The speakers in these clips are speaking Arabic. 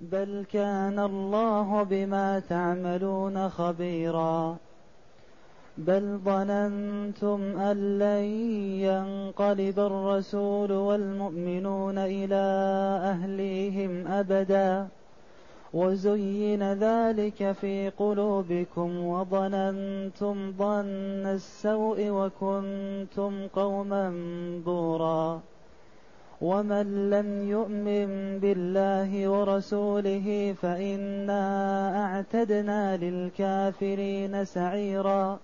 بل كان الله بما تعملون خبيرا بل ظننتم ان لن ينقلب الرسول والمؤمنون إلى اهليهم ابدا وزين ذلك في قلوبكم وظننتم ظن السوء وكنتم قوما بورا ومن لم يؤمن بالله ورسوله فإنا أعتدنا للكافرين سعيرا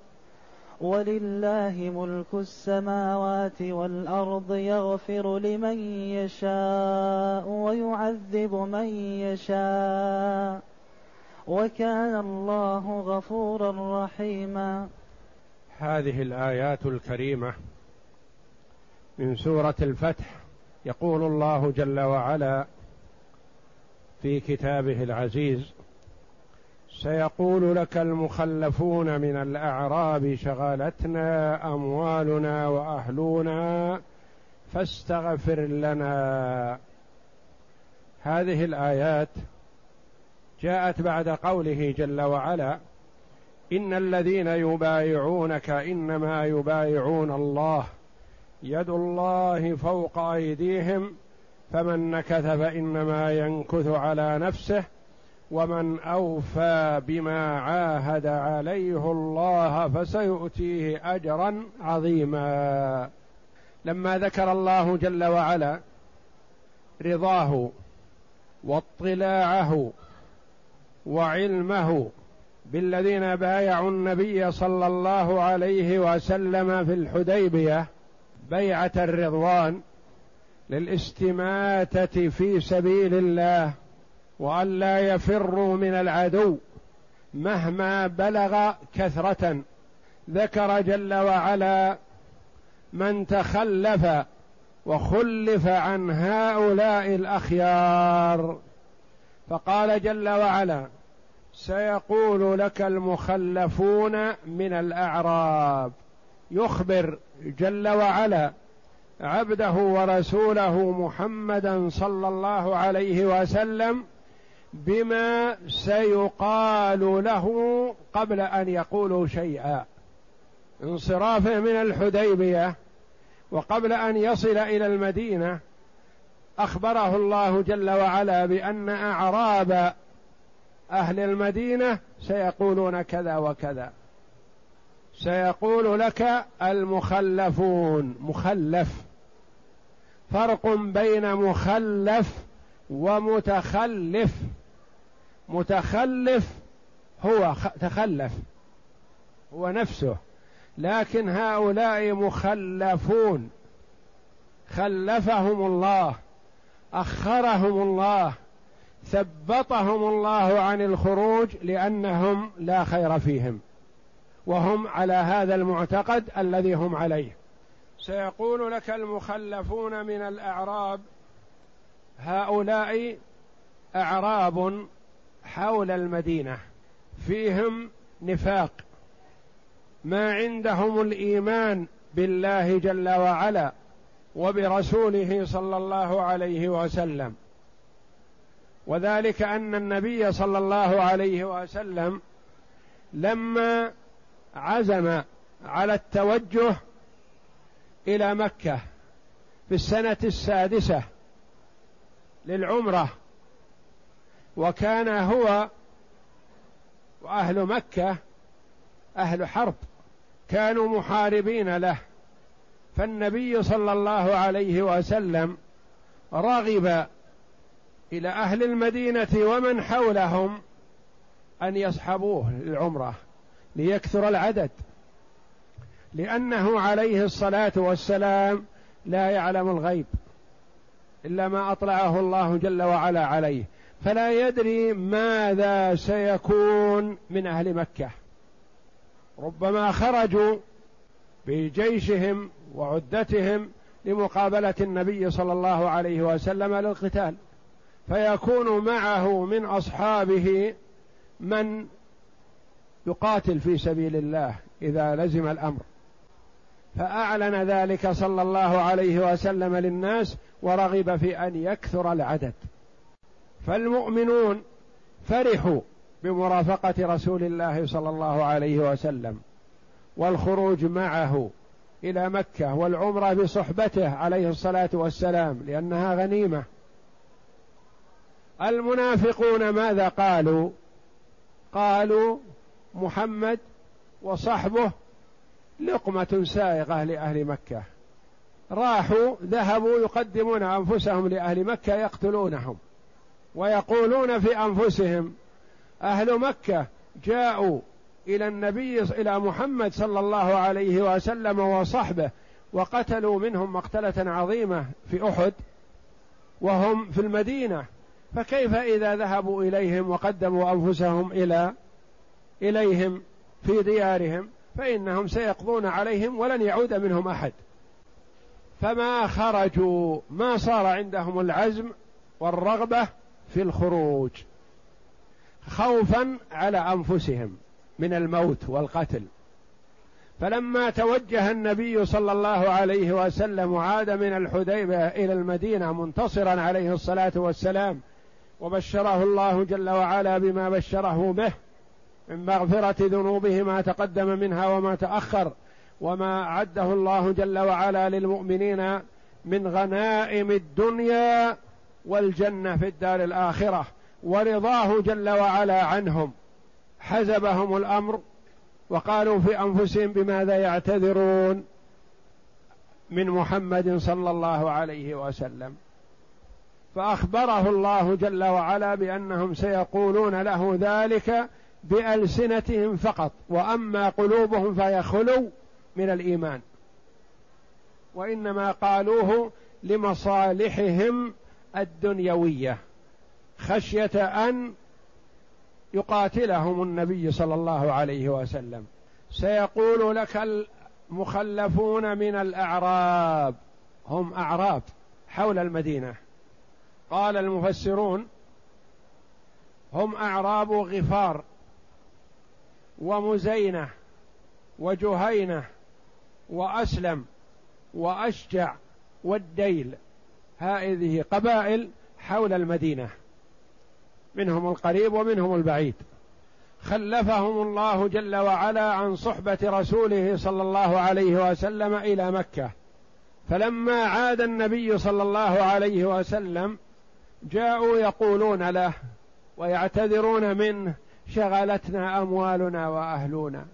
ولله ملك السماوات والأرض يغفر لمن يشاء ويعذب من يشاء وكان الله غفورا رحيما هذه الآيات الكريمة من سورة الفتح يقول الله جل وعلا في كتابه العزيز سيقول لك المخلفون من الأعراب شغلتنا أموالنا وأهلنا فاستغفر لنا. هذه الآيات جاءت بعد قوله جل وعلا إن الذين يبايعونك إنما يبايعون الله. يد الله فوق أيديهم فمن نكث فإنما ينكث على نفسه ومن أوفى بما عاهد عليه الله فسيؤتيه اجرا عظيما. لما ذكر الله جل وعلا رضاه واطلاعه وعلمه بالذين بايعوا النبي صلى الله عليه وسلم في الحديبية بيعة الرضوان للاستماتة في سبيل الله والا يفروا من العدو مهما بلغ كثرة. ذكر جل وعلا من تخلف وخلف عن هؤلاء الأخيار. فقال جل وعلا سيقول لك المخلفون من الأعراب يخبر جل وعلا عبده ورسوله محمدا صلى الله عليه وسلم بما سيقال له قبل أن يقولوا شيئا. انصرافه من الحديبية وقبل أن يصل إلى المدينة أخبره الله جل وعلا بأن أعراب أهل المدينة سيقولون كذا وكذا. سيقول لك المخلفون. مخلف. فرق بين مخلف ومتخلف. متخلف هو تخلف. هو نفسه. لكن هؤلاء مخلفون. خلفهم الله. أخرهم الله. ثبطهم الله عن الخروج لأنهم لا خير فيهم. وهم على هذا المعتقد الذي هم عليه. سيقول لك المخلفون من الأعراب هؤلاء أعراب حول المدينة فيهم نفاق. ما عندهم الإيمان بالله جل وعلا وبرسوله صلى الله عليه وسلم. وذلك أن النبي صلى الله عليه وسلم لما عزم على التوجه إلى مكة في السنة السادسة للعمرة وكان هو وأهل مكة أهل حرب كانوا محاربين له فالنبي صلى الله عليه وسلم رغب إلى أهل المدينة ومن حولهم أن يصحبوه للعمرة. ليكثر العدد. لأنه عليه الصلاة والسلام لا يعلم الغيب إلا ما أطلعه الله جل وعلا عليه. فلا يدري ماذا سيكون من أهل مكة. ربما خرجوا بجيشهم وعدتهم لمقابلة النبي صلى الله عليه وسلم للقتال. فيكون معه من أصحابه من يقاتل في سبيل الله إذا لزم الأمر. فأعلن ذلك صلى الله عليه وسلم للناس ورغب في أن يكثر العدد. فالمؤمنون فرحوا بمرافقة رسول الله صلى الله عليه وسلم والخروج معه إلى مكة والعمرة بصحبته عليه الصلاة والسلام لأنها غنيمة. المنافقون ماذا قالوا؟ قالوا محمد وصحبه لقمة سائغه لأهل مكة. راحوا ذهبوا يقدمون أنفسهم لأهل مكة يقتلونهم ويقولون في أنفسهم أهل مكة جاءوا إلى النبي إلى محمد صلى الله عليه وسلم وصحبه وقتلوا منهم مقتلة عظيمة في أحد وهم في المدينة. فكيف إذا ذهبوا إليهم وقدموا أنفسهم إلى إليهم في ديارهم فإنهم سيقضون عليهم ولن يعود منهم أحد. فما خرجوا ما صار عندهم العزم والرغبة في الخروج خوفا على أنفسهم من الموت والقتل. فلما توجه النبي صلى الله عليه وسلم وعاد من الحديبه إلى المدينة منتصرا عليه الصلاة والسلام وبشره الله جل وعلا بما بشره به من مغفرة ذنوبه ما تقدم منها وما تأخر وما أعده الله جل وعلا للمؤمنين من غنائم الدنيا والجنة في الدار الآخرة ورضاه جل وعلا عنهم. حزبهم الأمر وقالوا في أنفسهم بماذا يعتذرون من محمد صلى الله عليه وسلم. فأخبره الله جل وعلا بأنهم سيقولون له ذلك بألسنتهم فقط وأما قلوبهم فيخلو من الإيمان. وإنما قالوه لمصالحهم الدنيوية خشية أن يقاتلهم النبي صلى الله عليه وسلم. سيقول لك المخلفون من الأعراب هم أعراب حول المدينة. قال المفسرون هم أعراب غفار. ومزينة وجهينة وأسلم وأشجع والديل. هذه قبائل حول المدينة. منهم القريب ومنهم البعيد. خلفهم الله جل وعلا عن صحبة رسوله صلى الله عليه وسلم إلى مكة. فلما عاد النبي صلى الله عليه وسلم جاءوا يقولون له ويعتذرون منه شغلتنا أموالنا وأهلنا.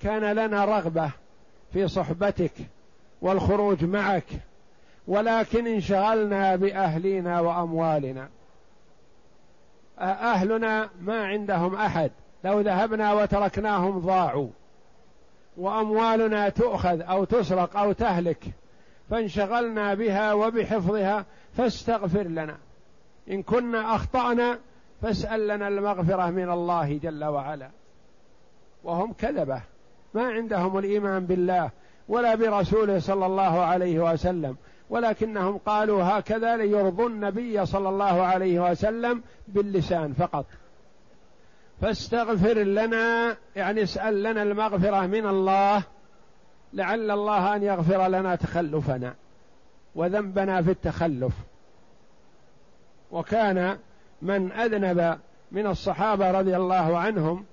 كان لنا رغبة في صحبتك والخروج معك ولكن انشغلنا بأهلينا وأموالنا. أهلنا ما عندهم أحد. لو ذهبنا وتركناهم ضاعوا. وأموالنا تؤخذ أو تسرق أو تهلك. فانشغلنا بها وبحفظها فاستغفر لنا. إن كنا أخطأنا فاسأل لنا المغفرة من الله جل وعلا. وهم كذبة. ما عندهم الإيمان بالله ولا برسوله صلى الله عليه وسلم. ولكنهم قالوا هكذا ليرضوا النبي صلى الله عليه وسلم باللسان فقط. فاستغفر لنا يعني اسأل لنا المغفرة من الله لعل الله أن يغفر لنا تخلفنا وذنبنا في التخلف. وكان من أذنب من الصحابة رضي الله عنهم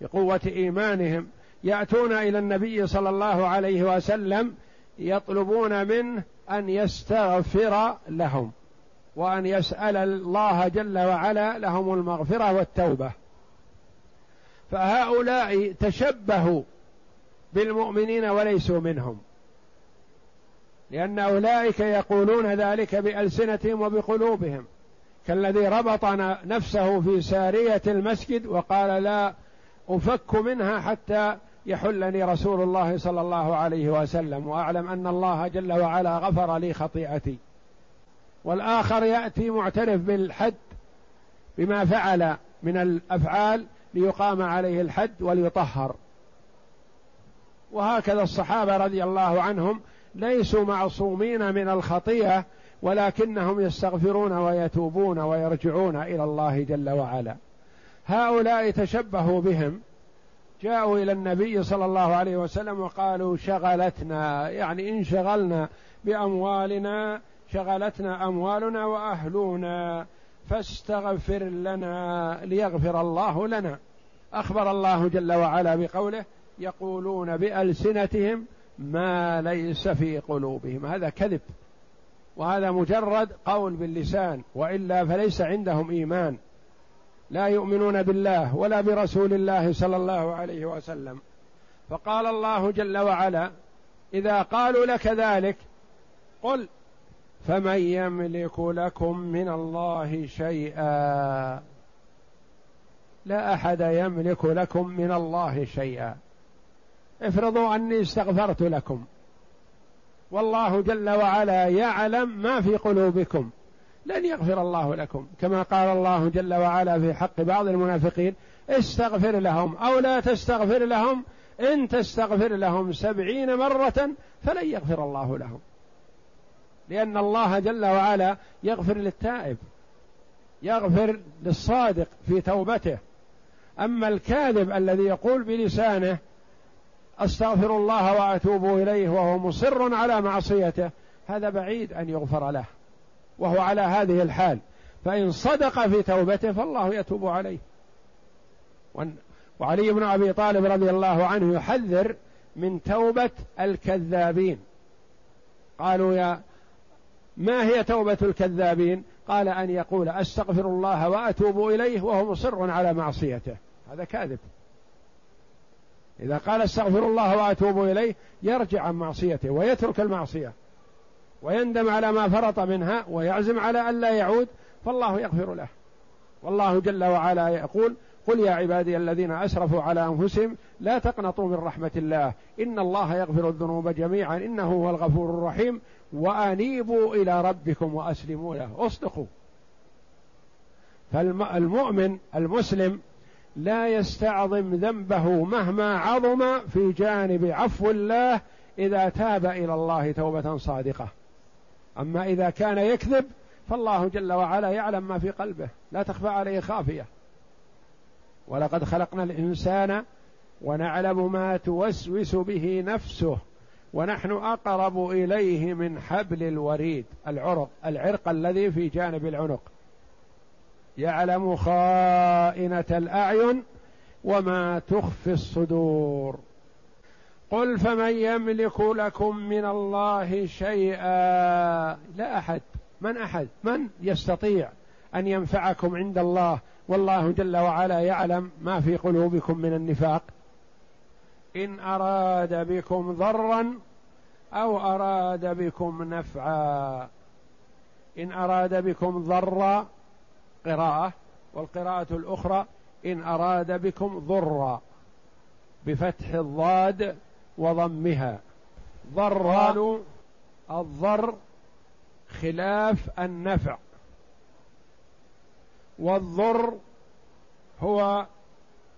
بقوة إيمانهم يأتون إلى النبي صلى الله عليه وسلم يطلبون منه أن يستغفر لهم وأن يسأل الله جل وعلا لهم المغفرة والتوبة. فهؤلاء تشبهوا بالمؤمنين وليسوا منهم لأن أولئك يقولون ذلك بألسنتهم وبقلوبهم. كالذي ربط نفسه في سارية المسجد وقال لا أفك منها حتى يحلني رسول الله صلى الله عليه وسلم. وأعلم أن الله جل وعلا غفر لي خطيئتي. والآخر يأتي معترف بالحد بما فعل من الأفعال ليقام عليه الحد وليطهر. وهكذا الصحابة رضي الله عنهم ليسوا معصومين من الخطيئة ولكنهم يستغفرون ويتوبون ويرجعون إلى الله جل وعلا. هؤلاء تشبهوا بهم. جاءوا إلى النبي صلى الله عليه وسلم وقالوا شغلتنا يعني انشغلنا بأموالنا شغلتنا أموالنا وأهلنا فاستغفر لنا ليغفر الله لنا. أخبر الله جل وعلا بقوله يقولون بألسنتهم ما ليس في قلوبهم. هذا كذب. وهذا مجرد قول باللسان وإلا فليس عندهم إيمان. لا يؤمنون بالله ولا برسول الله صلى الله عليه وسلم. فقال الله جل وعلا إذا قالوا لك ذلك قل فمن يملك لكم من الله شيئا لا أحد يملك لكم من الله شيئا. افرضوا أني استغفرت لكم. والله جل وعلا يعلم ما في قلوبكم. لن يغفر الله لكم. كما قال الله جل وعلا في حق بعض المنافقين استغفر لهم أو لا تستغفر لهم. إن تستغفر لهم سبعين مرة فلن يغفر الله لهم. لأن الله جل وعلا يغفر للتائب يغفر للصادق في توبته. أما الكاذب الذي يقول بلسانه أستغفر الله وأتوب إليه وهو مصر على معصيته. هذا بعيد أن يغفر له. وهو على هذه الحال. فإن صدق في توبته فالله يتوب عليه. وعلي بن أبي طالب رضي الله عنه يحذر من توبة الكذابين. قالوا يا ما هي توبة الكذابين؟ قال أن يقول أستغفر الله وأتوب إليه وهو مصر على معصيته. هذا كاذب. إذا قال استغفر الله وأتوب إليه يرجع عن معصيته ويترك المعصية ويندم على ما فرط منها ويعزم على ألا يعود فالله يغفر له. والله جل وعلا يقول قل يا عبادي الذين أسرفوا على أنفسهم لا تقنطوا من رحمة الله إن الله يغفر الذنوب جميعا إنه هو الغفور الرحيم وأنيبوا إلى ربكم وأسلموا له. اصدقوا. فالمؤمن المسلم لا يستعظم ذنبه مهما عظم في جانب عفو الله إذا تاب إلى الله توبة صادقة. أما إذا كان يكذب فالله جل وعلا يعلم ما في قلبه. لا تخفى عليه خافية. ولقد خلقنا الإنسان ونعلم ما توسوس به نفسه ونحن أقرب إليه من حبل الوريد العرق العرق الذي في جانب العنق. يعلم خائنة الأعين وما تخفي الصدور. قل فمن يملك لكم من الله شيئا؟ لا أحد. من أحد؟ من يستطيع أن ينفعكم عند الله؟ والله جل وعلا يعلم ما في قلوبكم من النفاق. إن أراد بكم ضرا أو أراد بكم نفعا. إن أراد بكم ضرا قراءة والقراءة الأخرى إن أراد بكم ضرا بفتح الضاد وضمها. ضر قالوا الضر خلاف النفع. والضر هو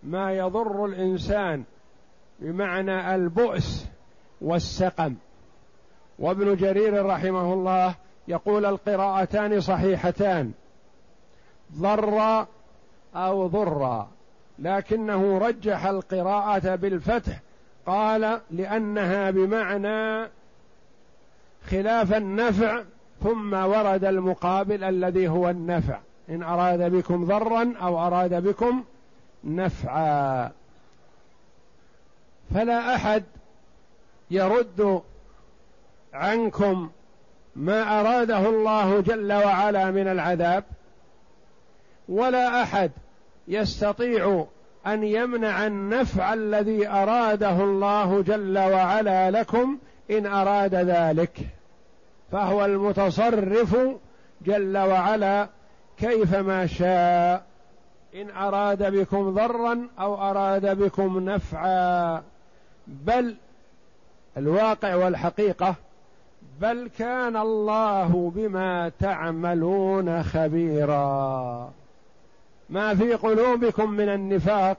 ما يضر الإنسان بمعنى البؤس والسقم. وابن جرير رحمه الله يقول القراءتان صحيحتان. ضر أو ضر لكنه رجح القراءة بالفتح. قال لأنها بمعنى خلاف النفع ثم ورد المقابل الذي هو النفع. إن أراد بكم ضرا أو أراد بكم نفعا. فلا أحد يرد عنكم ما أراده الله جل وعلا من العذاب. ولا أحد يستطيع أن يمنع النفع الذي أراده الله جل وعلا لكم إن أراد ذلك. فهو المتصرف جل وعلا كيفما شاء. إن أراد بكم ضرا أو أراد بكم نفعا. بل الواقع والحقيقة بل كان الله بما تعملون خبيرا. ما في قلوبكم من النفاق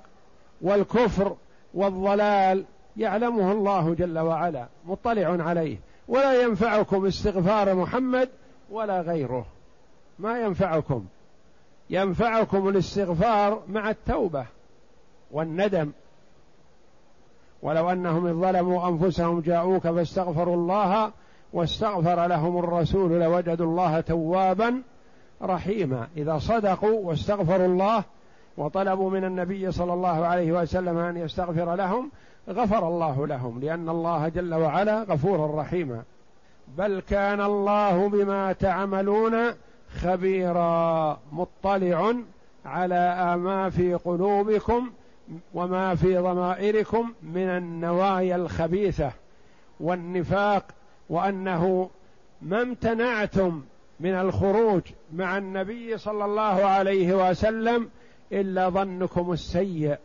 والكفر والضلال يعلمه الله جل وعلا مطلع عليه. ولا ينفعكم استغفار محمد ولا غيره. ما ينفعكم. ينفعكم الاستغفار مع التوبة والندم. ولو أنهم ظلموا أنفسهم جاءوك فاستغفروا الله واستغفر لهم الرسول لوجدوا الله توابا رحيما. إذا صدقوا واستغفروا الله وطلبوا من النبي صلى الله عليه وسلم أن يستغفر لهم غفر الله لهم لأن الله جل وعلا غفور رحيما بل كان الله بما تعملون خبيرا مطلع على ما في قلوبكم وما في ضمائركم من النوايا الخبيثة والنفاق وأنه ما امتنعتم من الخروج مع النبي صلى الله عليه وسلم إلا ظنكم السيء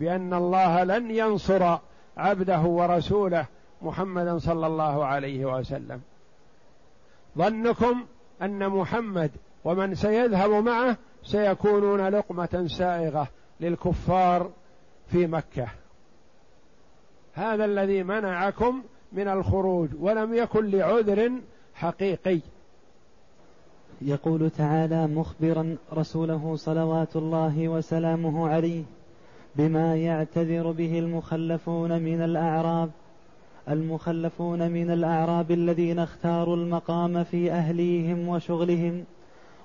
بأن الله لن ينصر عبده ورسوله محمدا صلى الله عليه وسلم. ظنكم أن محمد ومن سيذهب معه سيكونون لقمة سائغة للكفار في مكة. هذا الذي منعكم من الخروج ولم يكن لعذر حقيقي. يقول تعالى مخبرا رسوله صلوات الله وسلامه عليه بما يعتذر به المخلفون من الأعراب المخلفون من الأعراب الذين اختاروا المقام في أهليهم وشغلهم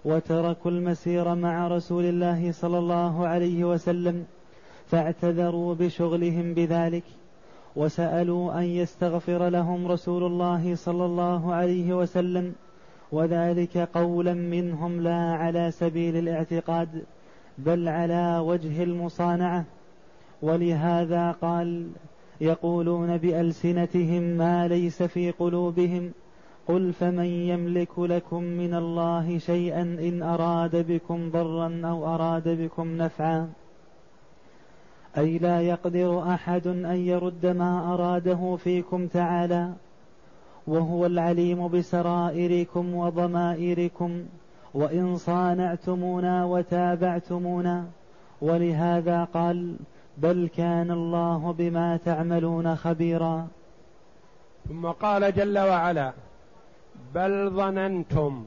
وتركوا المسير مع رسول الله صلى الله عليه وسلم فاعتذروا بشغلهم بذلك وسألوا أن يستغفر لهم رسول الله صلى الله عليه وسلم وذلك قولا منهم لا على سبيل الاعتقاد بل على وجه المصانعة. ولهذا قال يقولون بألسنتهم ما ليس في قلوبهم. قل فمن يملك لكم من الله شيئا إن أراد بكم ضرا أو أراد بكم نفعا. أي لا يقدر أحد أن يرد ما أراده فيكم تعالى. وهو العليم بسرائركم وضمائركم وإن صانعتمونا وتابعتمونا. ولهذا قال بل كان الله بما تعملون خبيرا. ثم قال جل وعلا بل ظننتم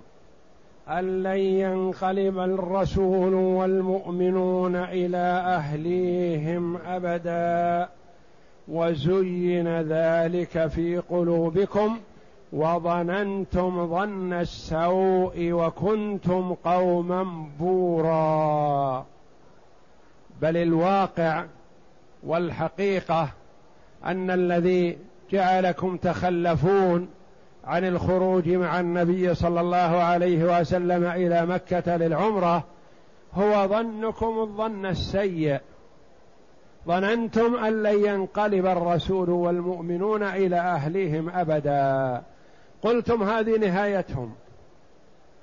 أن لن ينقلب الرسول والمؤمنون إلى أهليهم أبدا. وزين ذلك في قلوبكم وظننتم ظن السوء وكنتم قوما بورا. بل الواقع والحقيقة أن الذي جعلكم تخلفون عن الخروج مع النبي صلى الله عليه وسلم إلى مكة للعمرة هو ظنكم الظن السيء. ظننتم أن لن ينقلب الرسول والمؤمنون إلى أهليهم أبدا. قلتم هذه نهايتهم.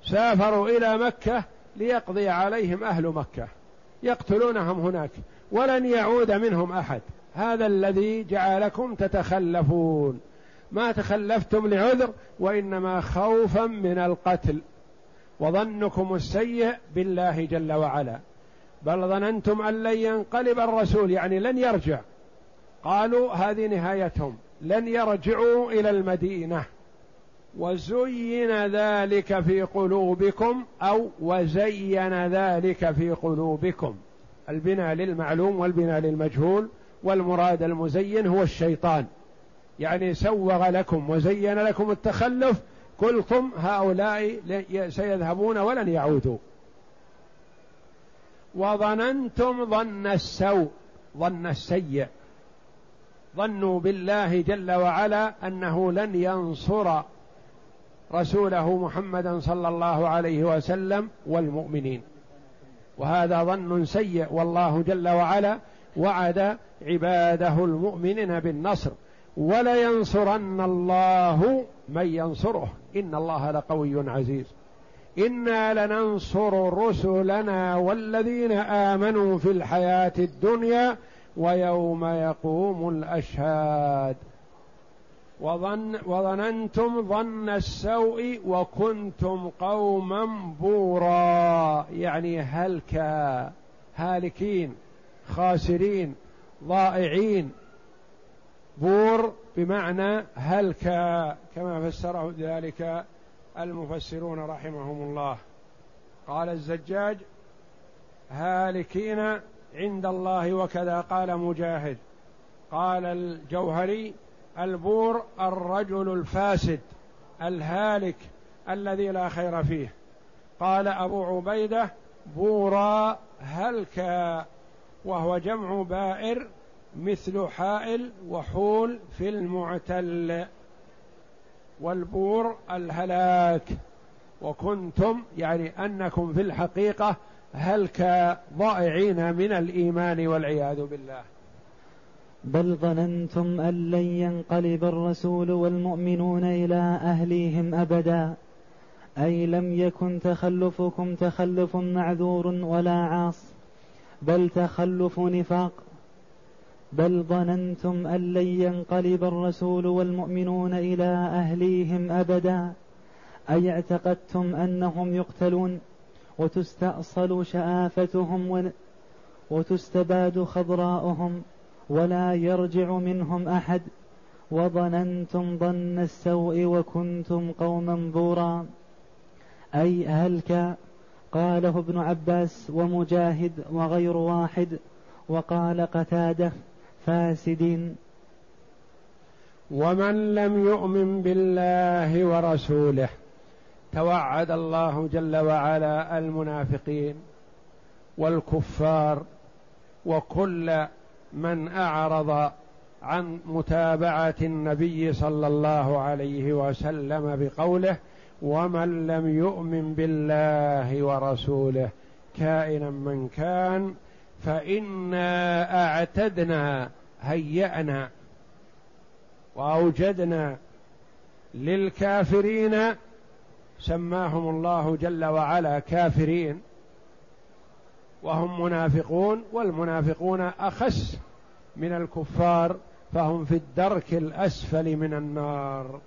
سافروا إلى مكة ليقضي عليهم أهل مكة. يقتلونهم هناك. ولن يعود منهم أحد. هذا الذي جعلكم تتخلفون. ما تخلفتم لعذر وإنما خوفا من القتل. وظنكم السيء بالله جل وعلا. بل ظننتم أن لن ينقلب الرسول يعني لن يرجع. قالوا هذه نهايتهم لن يرجعوا إلى المدينة. وزين ذلك في قلوبكم أو وزين ذلك في قلوبكم. البناء للمعلوم والبناء للمجهول والمراد المزين هو الشيطان. يعني سوغ لكم وزين لكم التخلف قلتم هؤلاء سيذهبون ولن يعودوا. وظننتم ظن السوء ظن السيء. ظنوا بالله جل وعلا أنه لن ينصر رسوله محمدا صلى الله عليه وسلم والمؤمنين. وهذا ظن سيء والله جل وعلا وعد عباده المؤمنين بالنصر. ولينصرن الله من ينصره. إن الله لقوي عزيز. أنا لننصر رسلنا والذين امنوا في الحياة الدنيا ويوم يقوم الاشهاد. وظن وظننتم ظن السوء وكنتم قوما بورا. يعني هلكا هالكين خاسرين ضائعين. بور بمعنى هلكا كما فسره ذلك المفسرون رحمهم الله. قال الزجاج هالكين عند الله وكذا. قال مجاهد. قال الجوهري البور الرجل الفاسد الهالك الذي لا خير فيه. قال أبو عبيدة بورا هلكا وهو جمع بائر مثل حائل وحول في المعتل. والبور الهلاك. وكنتم يعني أنكم في الحقيقة هلك ضائعين من الإيمان والعياذ بالله. بل ظننتم أن لن ينقلب الرسول والمؤمنون إلى أهليهم أبدا. أي لم يكن تخلفكم تخلف معذور ولا عاص بل تخلف نفاق. بل ظننتم أن لن ينقلب الرسول والمؤمنون إلى أهليهم أبدا. اي اعتقدتم أنهم يقتلون؟ وتستأصل شآفتهم وتستباد خضراؤهم ولا يرجع منهم أحد. وظننتم ظن السوء وكنتم قوما بورا. أي هلك قاله ابن عباس ومجاهد وغير واحد. وقال قتادة فاسدين ومن لم يؤمن بالله ورسوله توعد الله جل وعلا المنافقين والكفار وكل من أعرض عن متابعة النبي صلى الله عليه وسلم بقوله ومن لم يؤمن بالله ورسوله كائنا من كان فإنا أعتدنا هيأنا وأوجدنا للكافرين سماهم الله جل وعلا كافرين وهم منافقون والمنافقون أخس من الكفار فهم في الدرك الأسفل من النار.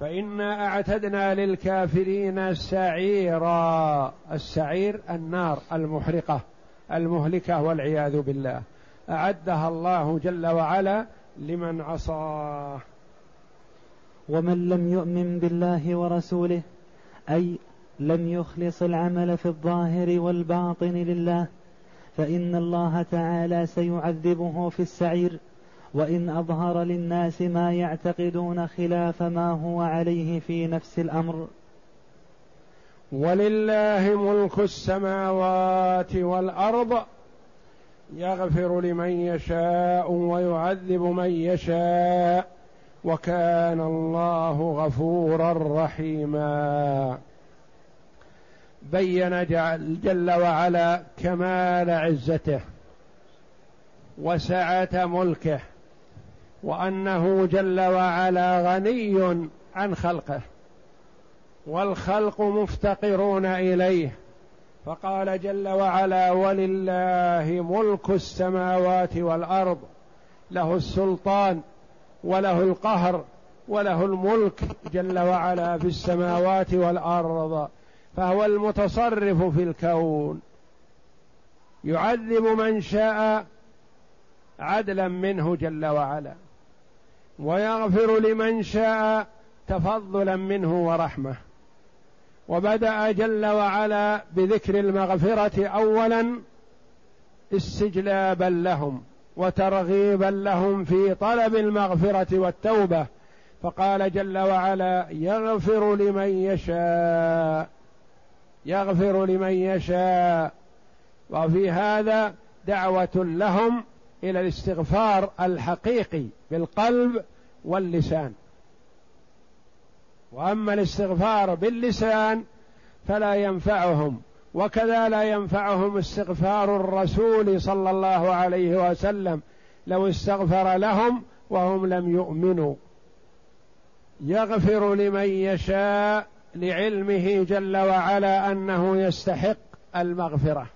فإنا أعتدنا للكافرين سعيرا السعير النار المحرقة. المهلكة والعياذ بالله. أعدها الله جل وعلا لمن عصاه. ومن لم يؤمن بالله ورسوله أي لم يخلص العمل في الظاهر والباطن لله فإن الله تعالى سيعذبه في السعير وإن أظهر للناس ما يعتقدون خلاف ما هو عليه في نفس الأمر. ولله ملك السماوات والأرض يغفر لمن يشاء ويعذب من يشاء وكان الله غفورا رحيما. بين جل وعلا كمال عزته وسعة ملكه وأنه جل وعلا غني عن خلقه. والخلق مفتقرون إليه. فقال جل وعلا ولله ملك السماوات والأرض له السلطان وله القهر وله الملك جل وعلا في السماوات والأرض فهو المتصرف في الكون. يعذب من شاء عدلا منه جل وعلا ويغفر لمن شاء تفضلا منه ورحمة. وبدأ جل وعلا بذكر المغفرة اولا استجلابا لهم وترغيبا لهم في طلب المغفرة والتوبة. فقال جل وعلا يغفر لمن يشاء يغفر لمن يشاء. وفي هذا دعوة لهم إلى الاستغفار الحقيقي بالقلب واللسان. وأما الاستغفار باللسان فلا ينفعهم وكذا لا ينفعهم استغفار الرسول صلى الله عليه وسلم لو استغفر لهم وهم لم يؤمنوا. يغفر لمن يشاء لعلمه جل وعلا أنه يستحق المغفرة.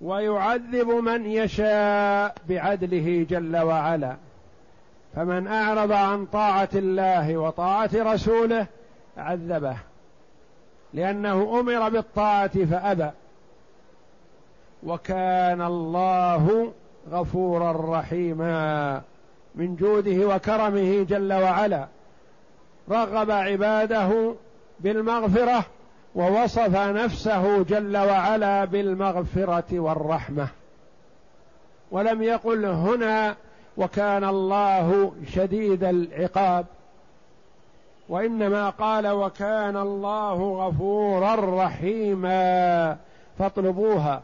ويعذب من يشاء بعدله جل وعلا. فمن أعرض عن طاعة الله وطاعة رسوله عذبه لأنه أمر بالطاعة فأبى. وكان الله غفورا رحيما من جوده وكرمه جل وعلا. رغب عباده بالمغفرة ووصف نفسه جل وعلا بالمغفرة والرحمة. ولم يقل هنا وكان الله شديد العقاب. وإنما قال وكان الله غفورا رحيما. فاطلبوها.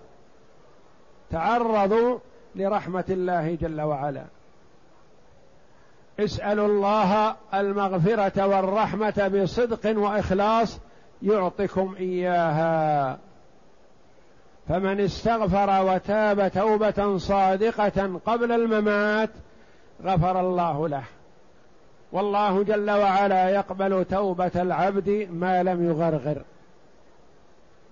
تعرضوا لرحمة الله جل وعلا. اسألوا الله المغفرة والرحمة بصدق وإخلاص يعطكم إياها. فمن استغفر وتاب توبة صادقة قبل الممات غفر الله له. والله جل وعلا يقبل توبة العبد ما لم يغرغر.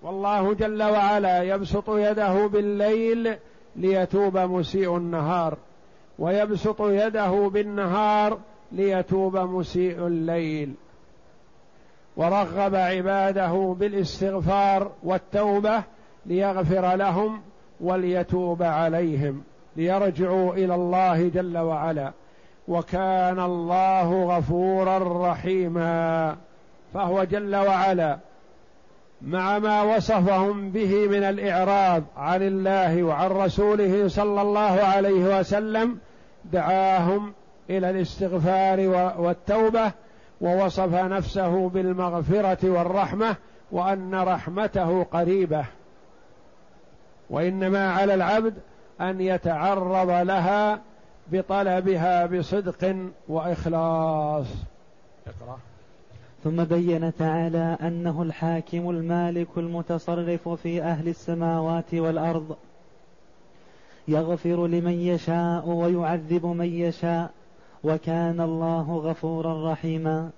والله جل وعلا يبسط يده بالليل ليتوب مسيء النهار ويبسط يده بالنهار ليتوب مسيء الليل. ورغب عباده بالاستغفار والتوبة ليغفر لهم وليتوب عليهم ليرجعوا إلى الله جل وعلا. وكان الله غفورا رحيما فهو جل وعلا مع ما وصفهم به من الإعراض عن الله وعن رسوله صلى الله عليه وسلم دعاهم إلى الاستغفار والتوبة ووصف نفسه بالمغفرة والرحمة وأن رحمته قريبة. وإنما على العبد أن يتعرض لها بطلبها بصدق وإخلاص. اقرأ. ثم بين تعالى أنه الحاكم المالك المتصرف في أهل السماوات والأرض. يغفر لمن يشاء ويعذب من يشاء وكان الله غفورا رحيما.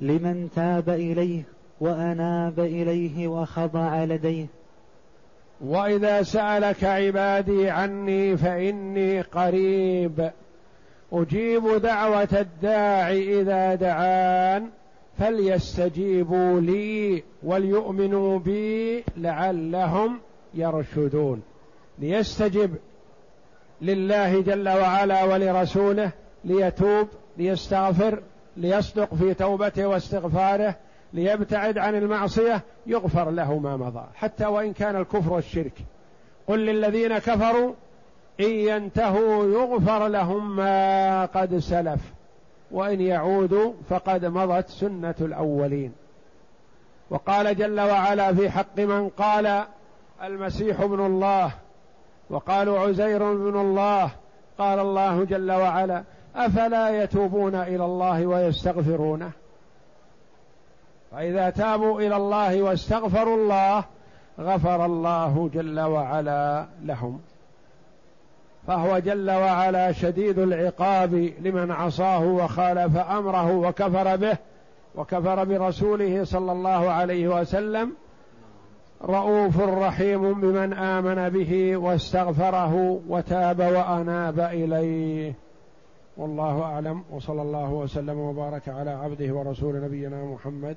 لمن تاب إليه وأناب إليه وخضع لديه. وإذا سألك عبادي عني فإني قريب. أجيب دعوة الداع إذا دعان فليستجيبوا لي وليؤمنوا بي لعلهم يرشدون. ليستجب لله جل وعلا ولرسوله ليتوب ليستغفر ليصدق في توبته واستغفاره ليبتعد عن المعصية يغفر له ما مضى. حتى وإن كان الكفر والشرك. قل للذين كفروا إن ينتهوا يغفر لهم ما قد سلف. وإن يعودوا فقد مضت سنة الأولين. وقال جل وعلا في حق من قال المسيح ابن الله. وقالوا عزير ابن الله. قال الله جل وعلا أفلا يتوبون إلى الله ويستغفرونه؟ فإذا تابوا إلى الله واستغفروا الله غفر الله جل وعلا لهم. فهو جل وعلا شديد العقاب لمن عصاه وخالف أمره وكفر به وكفر برسوله صلى الله عليه وسلم. رؤوف رحيم بمن آمن به واستغفره وتاب وأناب إليه. والله أعلم. وصلى الله وسلم وبارك على عبده ورسول نبينا محمد